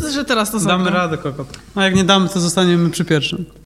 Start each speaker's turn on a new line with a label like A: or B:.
A: co, że teraz to
B: Damy radę, kokot. A jak nie damy, to zostaniemy przy pierwszym.